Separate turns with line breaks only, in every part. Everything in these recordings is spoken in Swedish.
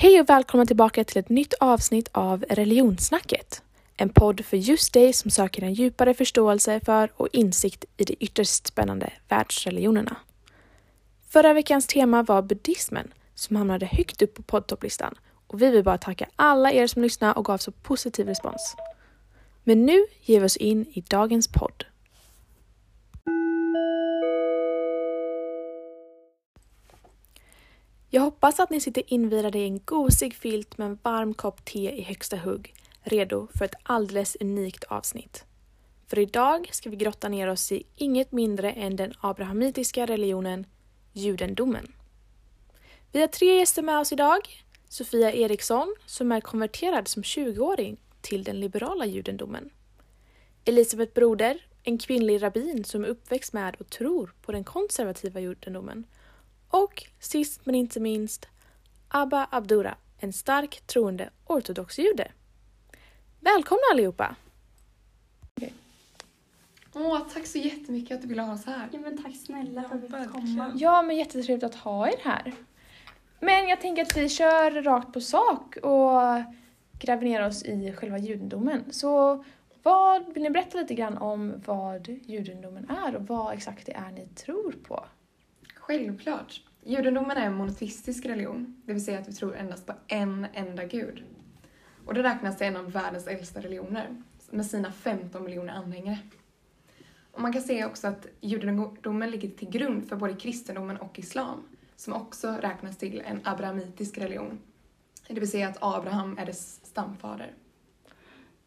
Hej och välkomna tillbaka till ett nytt avsnitt av Religionssnacket. En podd för just dig som söker en djupare förståelse för och insikt i de ytterst spännande världsreligionerna. Förra veckans tema var buddhismen som hamnade högt upp på poddtopplistan och vi vill bara tacka alla er som lyssnade och gav så positiv respons. Men nu ger vi oss in i dagens podd. Jag hoppas att ni sitter invirade i en gosig filt med en varm kopp te i högsta hugg, redo för ett alldeles unikt avsnitt. För idag ska vi grotta ner oss i inget mindre än den abrahamitiska religionen, judendomen. Vi har tre gäster med oss idag. Sofia Eriksson, som är konverterad som 20-åring till den liberala judendomen. Elisabeth Broder, en kvinnlig rabbin som är uppväxt med och tror på den konservativa judendomen och sist men inte minst Abba Abdura, en stark troende ortodox jude. Välkomna allihopa!
Åh, tack så jättemycket att du ville ha oss här.
Ja, men tack snälla för att vi fick komma.
Ja, men jättetrevligt att ha er här. Men jag tänker att vi kör rakt på sak och gräver ner oss i själva judendomen. Så vad, vill ni berätta lite grann om vad judendomen är och vad exakt det är ni tror på?
Självklart. Judendomen är en monoteistisk religion, det vill säga att vi tror endast på en enda gud. Och det räknas till en av världens äldsta religioner, med sina 15 miljoner anhängare. Och man kan se också att judendomen ligger till grund för både kristendomen och islam, som också räknas till en abrahamitisk religion. Det vill säga att Abraham är dess stamfader.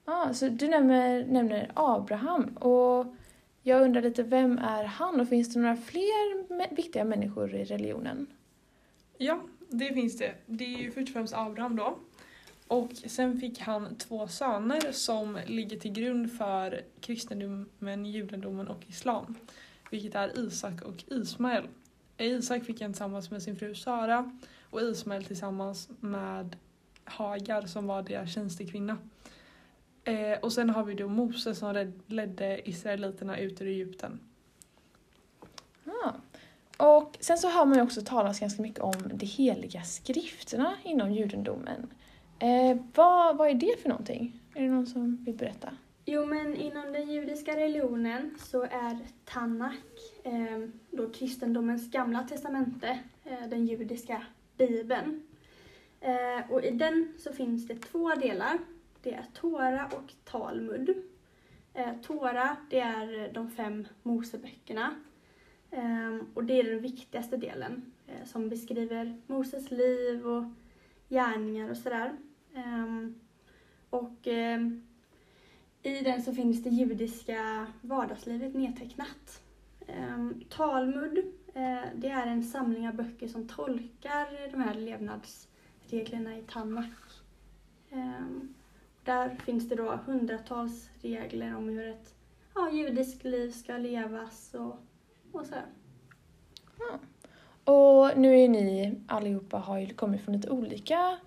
Ah, så du nämner, nämner Abraham och jag undrar lite, vem är han och finns det några fler viktiga människor i religionen?
Ja, det finns det. Det är ju först och främst Abraham då. Och sen fick han två söner som ligger till grund för kristendomen, judendomen och islam. Vilket är Isak och Ismael. Isak fick han tillsammans med sin fru Sara och Ismael tillsammans med Hagar som var deras tjänstekvinna. Eh, och sen har vi då Moses som led- ledde israeliterna ut ur Egypten.
Ah. Och sen så hör man ju också talas ganska mycket om de heliga skrifterna inom judendomen. Eh, vad, vad är det för någonting? Är det någon som vill berätta?
Jo, men inom den judiska religionen så är Tannak, eh, då kristendomens gamla testamente, eh, den judiska bibeln. Eh, och i den så finns det två delar. Det är Tora och Talmud. Eh, Tora, det är de fem Moseböckerna. Eh, och det är den viktigaste delen eh, som beskriver Moses liv och gärningar och sådär. Eh, och eh, i den så finns det judiska vardagslivet nedtecknat. Ehm, talmud, eh, det är en samling av böcker som tolkar de här levnadsreglerna i Tannak. Ehm, där finns det då hundratals regler om hur ett ja, judiskt liv ska levas och, och sådär.
Och nu är ni allihopa har ju kommit från lite olika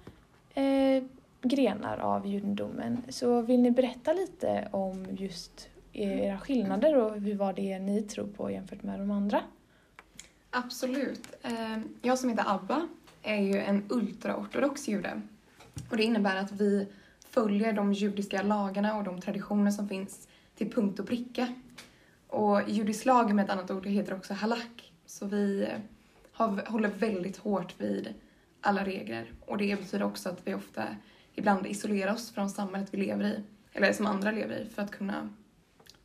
eh, grenar av judendomen. Så vill ni berätta lite om just era skillnader och hur vad det är ni tror på jämfört med de andra?
Absolut. Eh, Jag som heter Abba är ju en ultraortodox jude. Och det innebär att vi följer de judiska lagarna och de traditioner som finns till punkt och pricka. Och judisk lag med ett annat ord heter också halak. Så vi eh, har, håller väldigt hårt vid alla regler. Och det betyder också att vi ofta ibland isolerar oss från samhället vi lever i, eller som andra lever i, för att kunna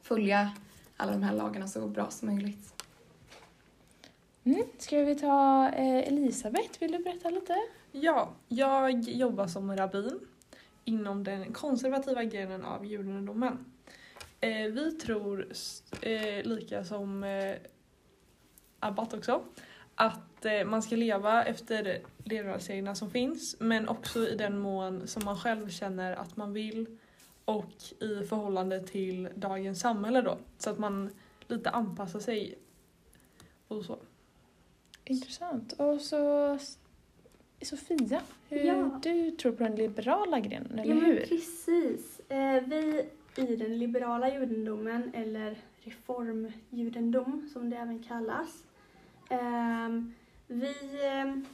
följa alla de här lagarna så bra som möjligt.
Mm. Ska vi ta eh, Elisabeth, vill du berätta lite?
Ja, jag jobbar som rabbin inom den konservativa grenen av judendomen. Eh, vi tror, eh, lika som eh, Abbat också, att eh, man ska leva efter levnadsreglerna som finns men också i den mån som man själv känner att man vill och i förhållande till dagens samhälle då. Så att man lite anpassar sig och så.
Intressant. Och så Sofia, hur,
Ja.
du tror på den liberala grenen, eller
Ja,
hur?
precis. Eh, vi i den liberala judendomen, eller reformjudendom som det även kallas, ehm, vi, ehm,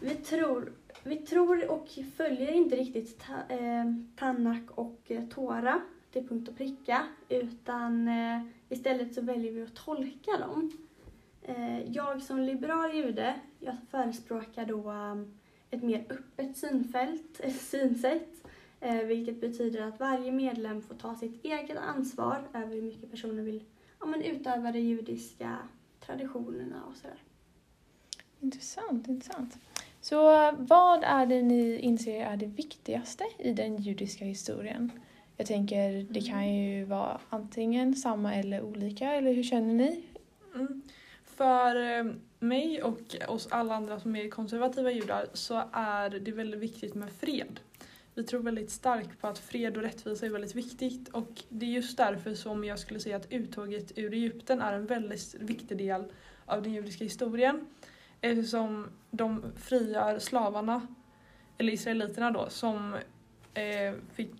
vi tror vi tror och följer inte riktigt ta, eh, Tannak och eh, Tora till punkt och pricka utan eh, istället så väljer vi att tolka dem. Jag som liberal jude, jag förespråkar då um, ett mer öppet synfält, synsätt eh, vilket betyder att varje medlem får ta sitt eget ansvar över hur mycket personen vill ja, men utöva de judiska traditionerna och sådär.
Intressant, intressant. Så vad är det ni inser är det viktigaste i den judiska historien? Jag tänker, det kan ju vara antingen samma eller olika, eller hur känner ni?
Mm. För eh, mig och oss alla andra som är konservativa judar så är det väldigt viktigt med fred. Vi tror väldigt starkt på att fred och rättvisa är väldigt viktigt och det är just därför som jag skulle säga att uttåget ur Egypten är en väldigt viktig del av den judiska historien. Eftersom de frigör slavarna, eller israeliterna då, som eh, fick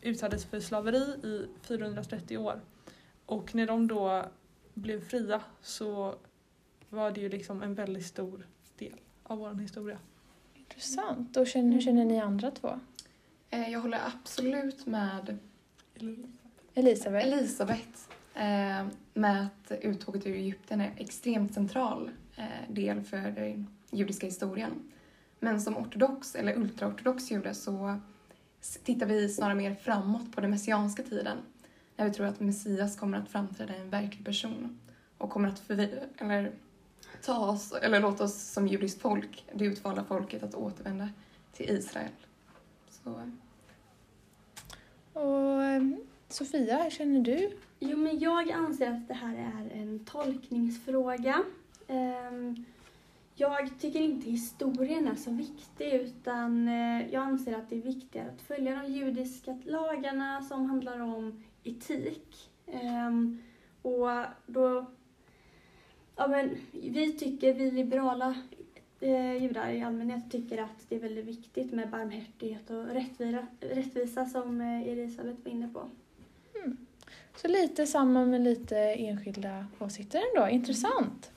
utsattes för slaveri i 430 år. Och när de då blev fria så var det ju liksom en väldigt stor del av vår historia.
Intressant. Och känner, hur känner ni andra två?
Eh, Jag håller absolut med
Elisabeth?
Elisabeth eh, med att uttåget ur Egypten är extremt central eh, del för den judiska historien. Men som ortodox eller ultraortodox jude så tittar vi snarare mer framåt på den messianska tiden. När vi tror att Messias kommer att framträda i en verklig person och kommer att förvi- eller ta oss, eller låta oss som judiskt folk, det utvalda folket, att återvända till Israel. Så,
Och eh, Sofia, hur känner du?
Jo, men jag anser att det här är en tolkningsfråga. Ehm, Jag tycker inte historien är så viktig utan eh, jag anser att det är viktigare att följa de judiska lagarna som handlar om etik. Ehm, Och då, ja men vi tycker, vi liberala eh, judar i allmänhet tycker att det är väldigt viktigt med barmhärtighet och rättvisa, rättvisa som eh, Elisabeth var inne på. Mm.
Så lite samma med lite enskilda åsikter ändå. Intressant.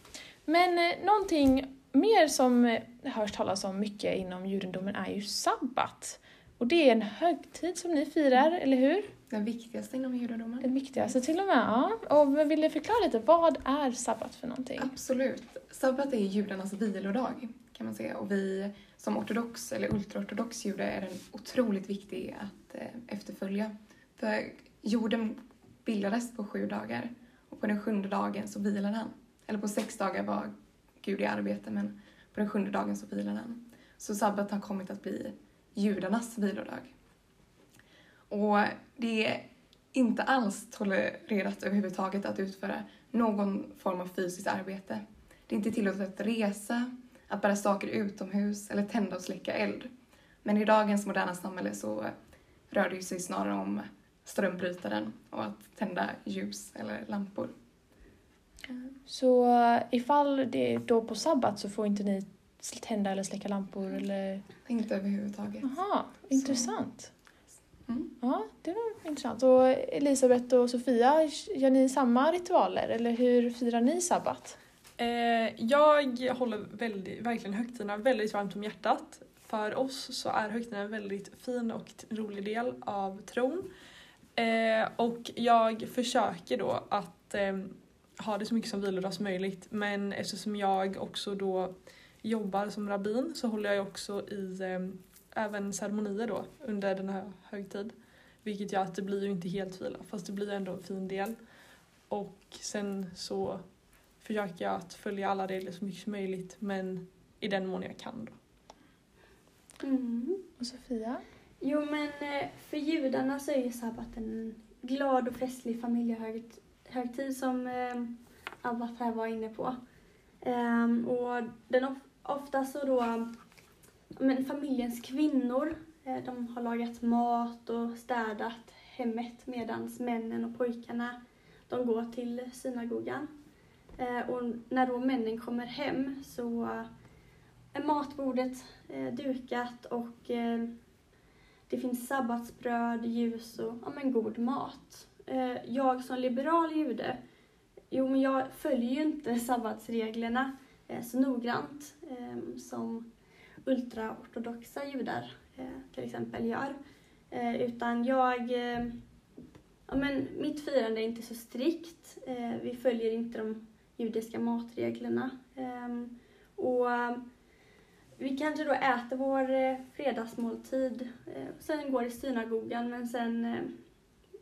Men eh, någonting mer som eh, hörs talas om mycket inom judendomen är ju sabbat. Och det är en högtid som ni firar, eller hur?
den viktigaste inom judendomen.
Den viktigaste till och med. Ja. Och vill ni förklara lite, vad är sabbat för någonting?
Absolut. Sabbat är judarnas vilodag kan man säga och vi som ortodox eller ultraortodox jude är den otroligt viktig att eh, efterfölja. För jorden bildades på sju dagar och på den sjunde dagen så vilade han. Eller på sex dagar var Gud i arbete men på den sjunde dagen så vilade han. Så sabbat har kommit att bli judarnas vilodag. Och det är inte alls tolererat överhuvudtaget att utföra någon form av fysiskt arbete. Det är inte tillåtet att resa, att bära saker utomhus eller tända och släcka eld. Men i dagens moderna samhälle så rör det sig snarare om strömbrytaren och att tända ljus eller lampor.
Så ifall det är då på sabbat så får inte ni tända eller släcka lampor eller?
Inte överhuvudtaget.
Jaha, intressant.
Mm.
Ja, det var intressant. Och Elisabeth och Sofia, gör ni samma ritualer eller hur firar ni sabbat?
Eh, jag håller väldigt, verkligen högtiderna väldigt varmt om hjärtat. För oss så är högtiderna en väldigt fin och rolig del av tron. Eh, och jag försöker då att eh, ha det så mycket som vilodag som möjligt men eftersom jag också då jobbar som rabbin så håller jag också i eh, även ceremonier då under den här högtid. Vilket gör att det blir ju inte helt vila fast det blir ändå en fin del. Och sen så försöker jag att följa alla regler så mycket som möjligt men i den mån jag kan då.
Mm.
Och Sofia?
Jo, men eh, för judarna så är ju sabbaten en glad och festlig familjehögtid som eh, Abbas här var inne på. Ehm, och den of- ofta så då, men familjens kvinnor, eh, de har lagat mat och städat hemmet medan männen och pojkarna, de går till synagogan. Eh, och när då männen kommer hem så eh, är matbordet dukat och det finns sabbatsbröd, ljus och ja, men god mat. Jag som liberal jude, jo men jag följer ju inte sabbatsreglerna Eh, så noggrant eh, som ultraortodoxa judar eh, till exempel gör. Utan jag, ja men mitt firande är inte så strikt. Vi följer inte de judiska matreglerna. Ehm, och vi kanske då äter vår fredagsmåltid, sen går i synagogan men sen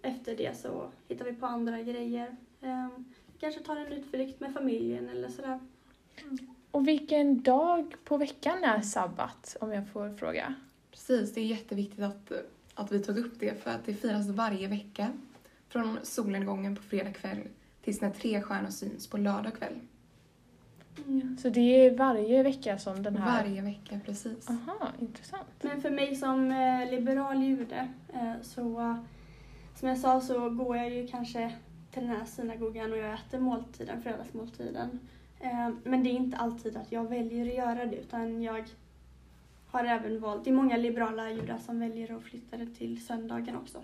efter det så hittar vi på andra grejer. Ehm, kanske tar en utflykt med familjen eller sådär.
Och vilken dag på veckan är sabbat, om jag får fråga?
Precis, det är jätteviktigt att, att vi tog upp det för att det firas varje vecka. Från solnedgången på fredag kväll tills när tre stjärnor syns på lördag kväll.
Mm.
Så det är varje vecka som den här...
Varje vecka, precis.
Aha, intressant.
Men för mig som eh, liberal jude eh, så, som jag sa så går jag ju kanske till den här synagogan och jag äter måltiden, fredagsmåltiden. Eh, men det är inte alltid att jag väljer att göra det utan jag har även valt, det är många liberala judar som väljer att flytta det till söndagen också.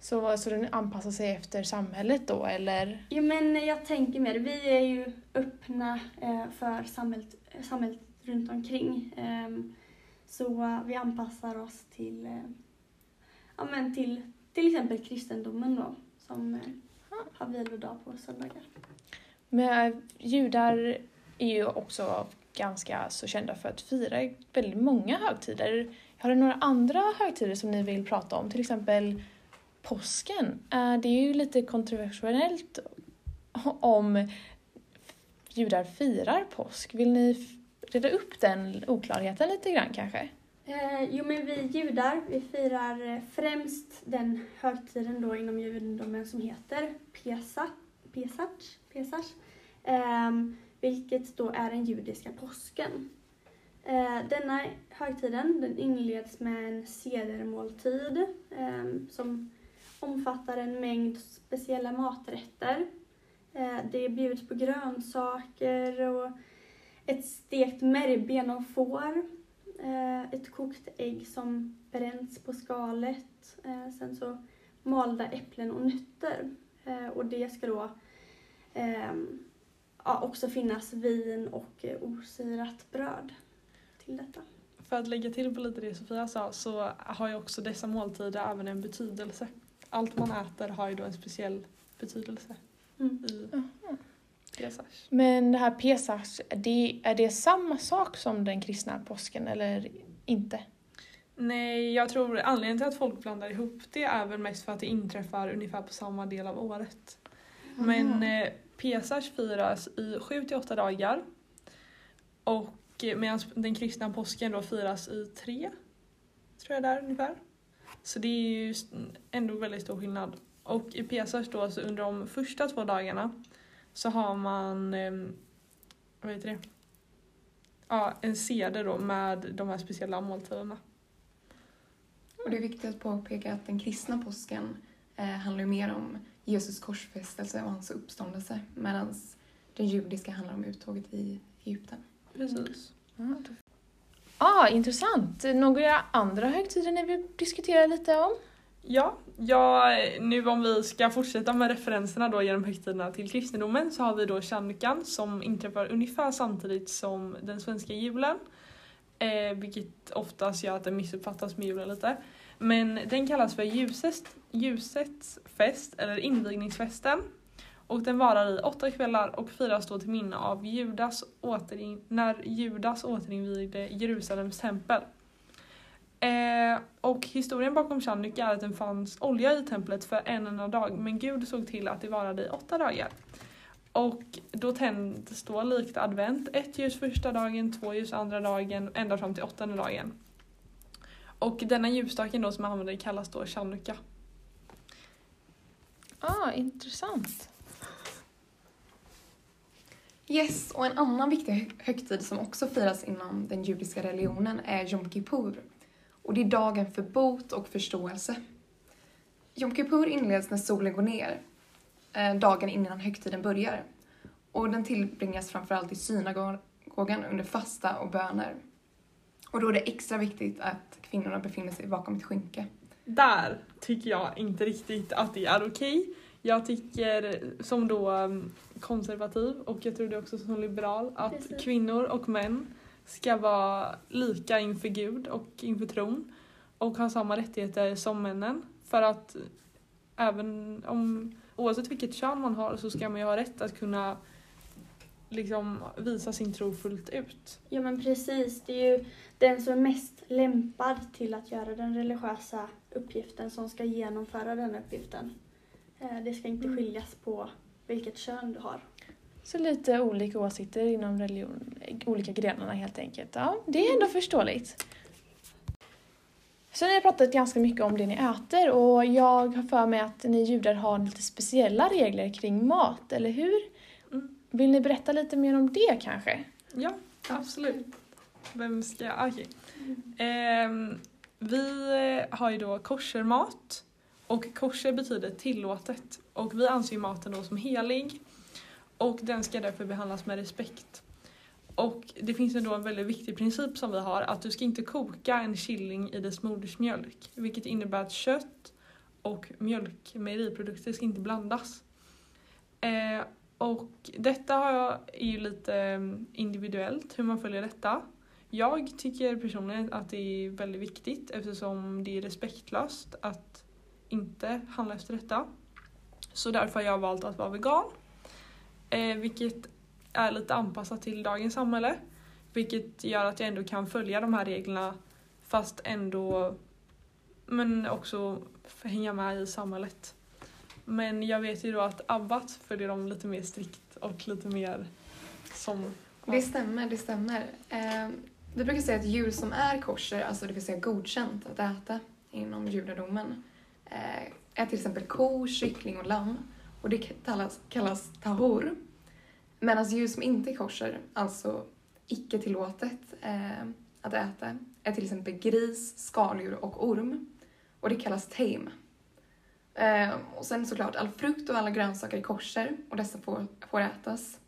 Så, så den anpassar sig efter samhället då, eller?
Jo men jag tänker mer, vi är ju öppna eh, för samhället, samhället runt omkring. Ehm, så vi anpassar oss till, eh, ja, men till till exempel kristendomen då, som eh, har vilodag på söndagar.
Men eh, judar är ju också ganska så kända för att fira väldigt många högtider. Har du några andra högtider som ni vill prata om? Till exempel påsken. Eh, det är ju lite kontroversiellt om judar firar påsk. Vill ni reda upp den oklarheten lite grann kanske?
Eh, jo men vi judar, vi firar eh, främst den högtiden då inom judendomen som heter Pesach, Pesach, Pesach ehm, vilket då är den judiska påsken. Eh, denna högtiden den inleds med en sedermåltid ehm, som omfattar en mängd speciella maträtter. Eh, det bjuds på grönsaker och ett stekt märgben av får eh, ett kokt ägg som bränns på skalet. Eh, sen så malda äpplen och nötter. Eh, och det ska då ehm, ja, också finnas vin och osyrat bröd till detta.
För att lägga till på lite det Sofia sa så har ju också dessa måltider även en betydelse. Allt man äter har ju då en speciell betydelse
Mm.
i Pesach.
Men det här Pesach, är det, är det samma sak som den kristna påsken eller inte?
Nej, jag tror anledningen till att folk blandar ihop det är väl mest för att det inträffar ungefär på samma del av året. Men eh, Pesach firas i 7 till 8 dagar. Och eh, medan den kristna påsken då firas i tre, tror jag där ungefär. Så det är ju ändå väldigt stor skillnad. Och i Pesach då, så under de första två dagarna så har man, eh, vad heter det? Ja, en seder då med de här speciella måltiderna.
Och det är viktigt att påpeka att den kristna påsken eh, handlar ju mer om Jesus korsfästelse och hans uppståndelse medan den judiska handlar om uttåget i Egypten.
Precis.
Ah, intressant. Några andra högtider ni vill diskutera lite om?
Ja, ja, nu om vi ska fortsätta med referenserna då genom högtiderna till kristendomen så har vi då chanukkan som inträffar ungefär samtidigt som den svenska julen. Eh, vilket oftast gör att den missuppfattas med julen lite. Men den kallas för ljusets, ljusets fest eller invigningsfesten. Och den varar i åtta kvällar och firas då till minne av Judas återin, när Judas återinvigde Jerusalems tempel. Eh, och historien bakom chanukka är att det fanns olja i templet för en enda dag men Gud såg till att det varade i åtta dagar. Och då tänds då likt advent, ett ljus första dagen, två ljus andra dagen, ända fram till åttonde dagen. Och denna ljusstaken då som man använder kallas då chanukka.
Ah, intressant.
Yes, och en annan viktig högtid som också firas inom den judiska religionen är Jom Kippur. Och det är dagen för bot och förståelse. Jom Kippur inleds när solen går ner, dagen innan högtiden börjar. Och den tillbringas framförallt i synagogan under fasta och böner. Och då är det extra viktigt att kvinnorna befinner sig bakom ett skynke.
Där tycker jag inte riktigt att det är okej. Jag tycker som då um, konservativ och jag tror det också som liberal att
Precis.
kvinnor och män ska vara lika inför Gud och inför tron och ha samma rättigheter som männen. För att även om, oavsett vilket kön man har så ska man ju ha rätt att kunna liksom visa sin tro fullt ut.
Ja men precis, det är ju den som är mest lämpad till att göra den religiösa uppgiften som ska genomföra den uppgiften. Eh, Det ska inte
Mm.
skiljas på vilket kön du har.
Så lite olika åsikter inom religion, olika grenarna helt enkelt. Ja, det är ändå förståeligt. Så ni har pratat ganska mycket om det ni äter och jag har för mig att ni judar har lite speciella regler kring mat, eller hur?
Mm.
Vill ni berätta lite mer om det kanske?
Ja, absolut. Vem ska jag? Okej. Ehm, vi har ju då koshermat och kosher betyder tillåtet och vi anser maten då som helig och den ska därför behandlas med respekt. Och det finns ju då en väldigt viktig princip som vi har att du ska inte koka en killing i dess modersmjölk vilket innebär att kött och mjölk, mejeriprodukter, ska inte blandas. Eh, och detta har jag, är ju lite mm, individuellt hur man följer detta. Jag tycker personligen att det är väldigt viktigt eftersom det är respektlöst att inte handla efter detta. Så därför har jag valt att vara vegan. Eh, vilket är lite anpassat till dagens samhälle. Vilket gör att jag ändå kan följa de här reglerna fast ändå men också hänga med i samhället. Men jag vet ju då att Abbat följer dem lite mer strikt och lite mer som...
Det stämmer, det stämmer. Eh, vi brukar säga att djur som är kosher, alltså det vill säga godkänt att äta inom judendomen, eh, är till exempel ko, kyckling och lamm. Och det kallas, kallas tahor. Medan alltså djur som inte är kosher, alltså icke tillåtet eh, att äta, är till exempel gris, skaldjur och orm. Och det kallas tame. Eh, och sen såklart, all frukt och alla grönsaker är kosher och dessa får, får ätas.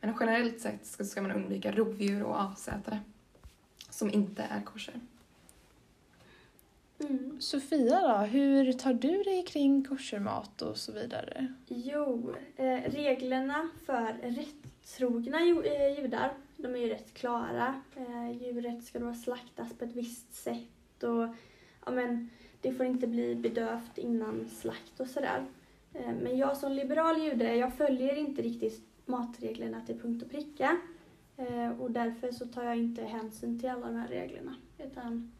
Men generellt sett ska, ska man undvika rovdjur och asätare som inte är kosher.
Mm.
Sofia då, hur tar du dig kring koshermat och så vidare?
Jo, eh, reglerna för rättrogna eh, judar, de är ju rätt klara. Eh, djuret ska då slaktas på ett visst sätt och ja, men, det får inte bli bedövt innan slakt och sådär. Eh, men jag som liberal jude, jag följer inte riktigt matreglerna till punkt och pricka. Eh, och därför så tar jag inte hänsyn till alla de här reglerna. Utan,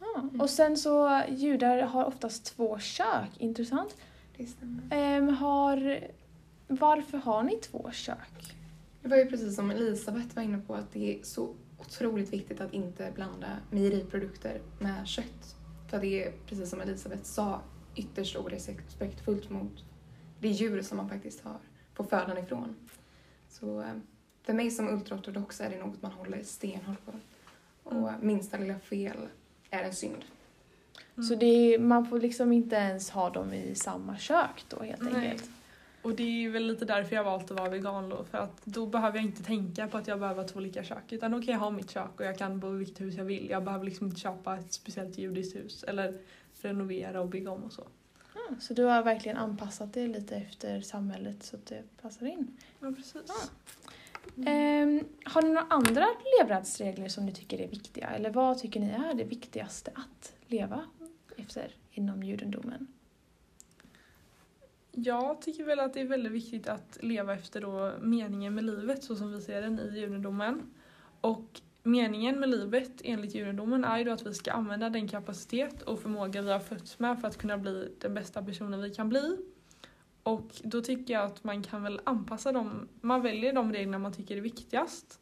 Ja. Och sen så, judar har oftast två kök, intressant.
Det stämmer.
Ehm, har, varför har ni två kök?
Det var ju precis som Elisabeth var inne på att det är så otroligt viktigt att inte blanda mejeriprodukter med kött. För det är, precis som Elisabeth sa, ytterst orespektfullt mot det djur som man faktiskt har får födan ifrån. Så eh, för mig som ultraortodox är det något man håller stenhårt på. Och minsta lilla fel är en synd.
Så det är, man får liksom inte ens ha dem i samma kök då helt
Nej.
enkelt?
Och det är väl lite därför jag valt att vara vegan då. För att då behöver jag inte tänka på att jag behöver ha två olika kök. Utan då kan jag ha mitt kök och jag kan bo i vilket hus jag vill. Jag behöver liksom inte köpa ett speciellt judiskt hus. Eller renovera och bygga om och så.
Ja, så du har verkligen anpassat det lite efter samhället så att det passar in.
Ja, precis.
Ja. Ehm, har ni några andra levnadsregler som ni tycker är viktiga? Eller vad tycker ni är det viktigaste att leva efter inom judendomen?
Jag tycker väl att det är väldigt viktigt att leva efter då meningen med livet så som vi ser den i judendomen. Och meningen med livet enligt judendomen är ju då att vi ska använda den kapacitet och förmåga vi har fötts med för att kunna bli den bästa personen vi kan bli. Och då tycker jag att man kan väl anpassa dem, man väljer de reglerna man tycker är viktigast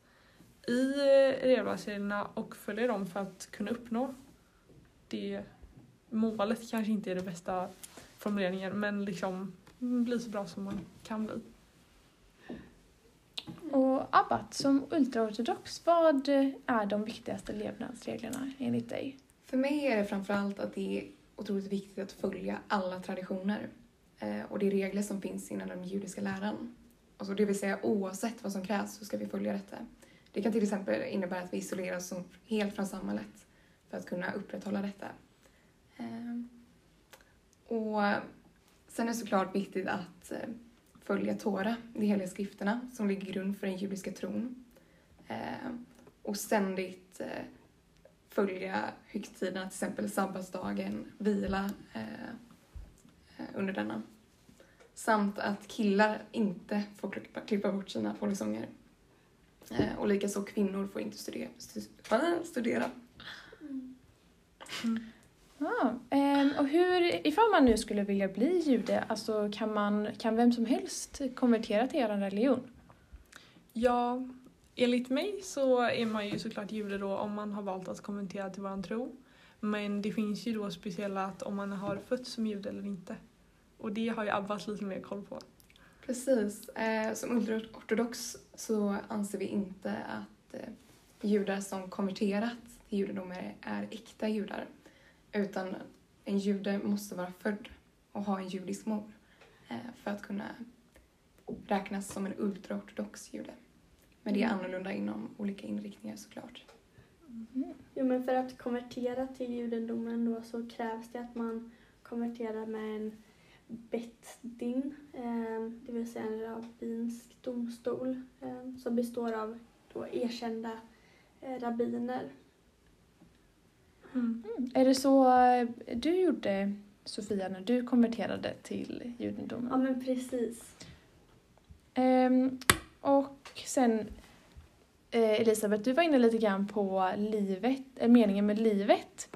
i eh, levnadsreglerna och följer dem för att kunna uppnå det målet kanske inte är det bästa formuleringen men liksom bli så bra som man kan bli.
Och Abbat, som ultraortodox, vad är de viktigaste levnadsreglerna enligt dig?
För mig är det framförallt att det är otroligt viktigt att följa alla traditioner eh, och de regler som finns inom den judiska läran. Alltså det vill säga oavsett vad som krävs så ska vi följa detta. Det kan till exempel innebära att vi isolerar oss helt från samhället för att kunna upprätthålla detta. Ehm, och sen är det såklart viktigt att eh, följa Tora, de heliga skrifterna som ligger grund för den judiska tron. Ehm, och ständigt eh, följa högtiderna, till exempel sabbatsdagen, vila eh, under denna. Samt att killar inte får klippa, klippa bort sina polisonger. Eh, och likaså kvinnor får inte studera. studera.
Ja, ehm, och hur, ifall man nu skulle vilja bli jude, alltså kan, man, kan vem som helst konvertera till er religion?
Ja, enligt mig så är man ju såklart jude då om man har valt att konvertera till våran tro. Men det finns ju då speciella att om man har fötts som jude eller inte. Och det har ju Abbas lite mer koll på.
Precis. Eh, som ultraortodox så anser vi inte att eh, judar som konverterat till judendom är, är äkta judar. Utan en jude måste vara född och ha en judisk mor eh, för att kunna räknas som en ultraortodox jude. Men det är annorlunda inom olika inriktningar såklart.
Jo, men för att konvertera till judendomen då så krävs det att man konverterar med en betdin, eh, det vill säga en rabbinsk domstol eh, som består av då erkända eh, rabbiner.
Mm. Är det så du gjorde, Sofia, när du konverterade till judendomen?
Ja, men precis.
Ehm, och sen, Elisabeth, du var inne lite grann på livet, meningen med livet.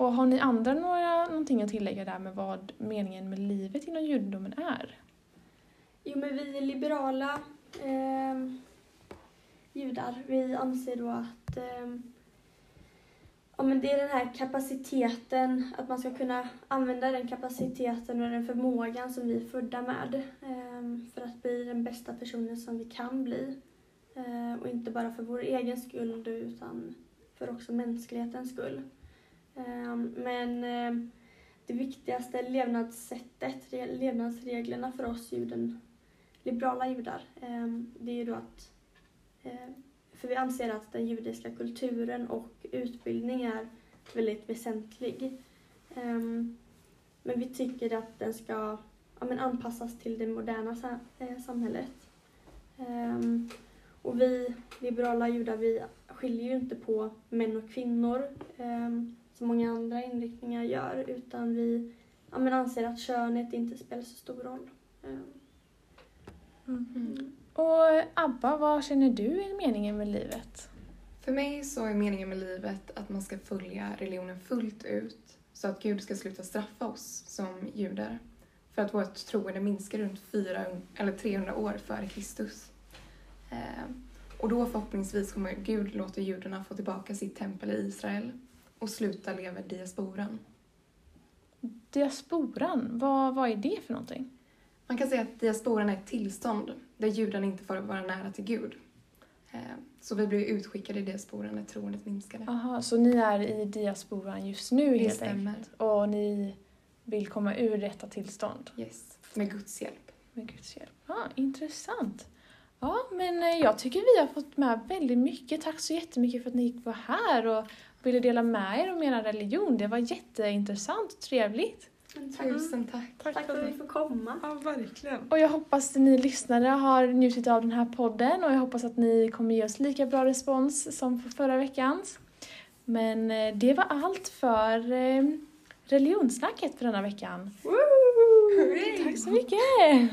Och har ni andra några, någonting att tillägga där med vad meningen med livet inom judendomen är?
Jo, men vi är liberala eh, judar, vi anser då att eh, ja, men det är den här kapaciteten, att man ska kunna använda den kapaciteten och den förmågan som vi är födda med eh, för att bli den bästa personen som vi kan bli. Eh, och inte bara för vår egen skull utan för också mänsklighetens skull. Ehm, men ehm, det viktigaste levnadssättet, levnadsreglerna för oss juden, liberala judar, ehm, det är ju då att för vi anser att den judiska kulturen och utbildning är väldigt väsentlig. Men vi tycker att den ska ja, men anpassas till det moderna eh, samhället. Och vi liberala judar vi skiljer ju inte på män och kvinnor som många andra inriktningar gör utan vi ja, men anser att könet inte spelar så stor roll. Mm.
Mm. Och Abba, vad känner du är meningen med livet?
För mig så är meningen med livet att man ska följa religionen fullt ut så att Gud ska sluta straffa oss som judar för att vårt troende minskar runt 4, eller 300 år före Kristus. Eh, och då förhoppningsvis kommer Gud låta judarna få tillbaka sitt tempel i Israel och sluta leva diasporan.
Diasporan, vad, vad är det för någonting?
Man kan säga att diasporan är ett tillstånd där judarna inte får vara nära till Gud. Eh, så vi blev utskickade i diasporan när troendet minskade.
Aha, så ni är i diasporan just nu
det
helt
stämmer.
enkelt? Och ni vill komma ur detta tillstånd?
Yes, med Guds hjälp.
Med Guds hjälp. Ah, intressant. Ja, men eh, jag tycker vi har fått med väldigt mycket. Tack så jättemycket för att ni var här och ville dela med er om er religion. Det var jätteintressant och trevligt.
Tusen tack.
Tack, tack för att vi får komma.
Ja, verkligen.
Och jag hoppas att ni lyssnare har njutit av den här podden och jag hoppas att ni kommer ge oss lika bra respons som för förra veckans. Men eh, det var allt för eh, religionssnacket för denna veckan.
Woo!
Tack så mycket!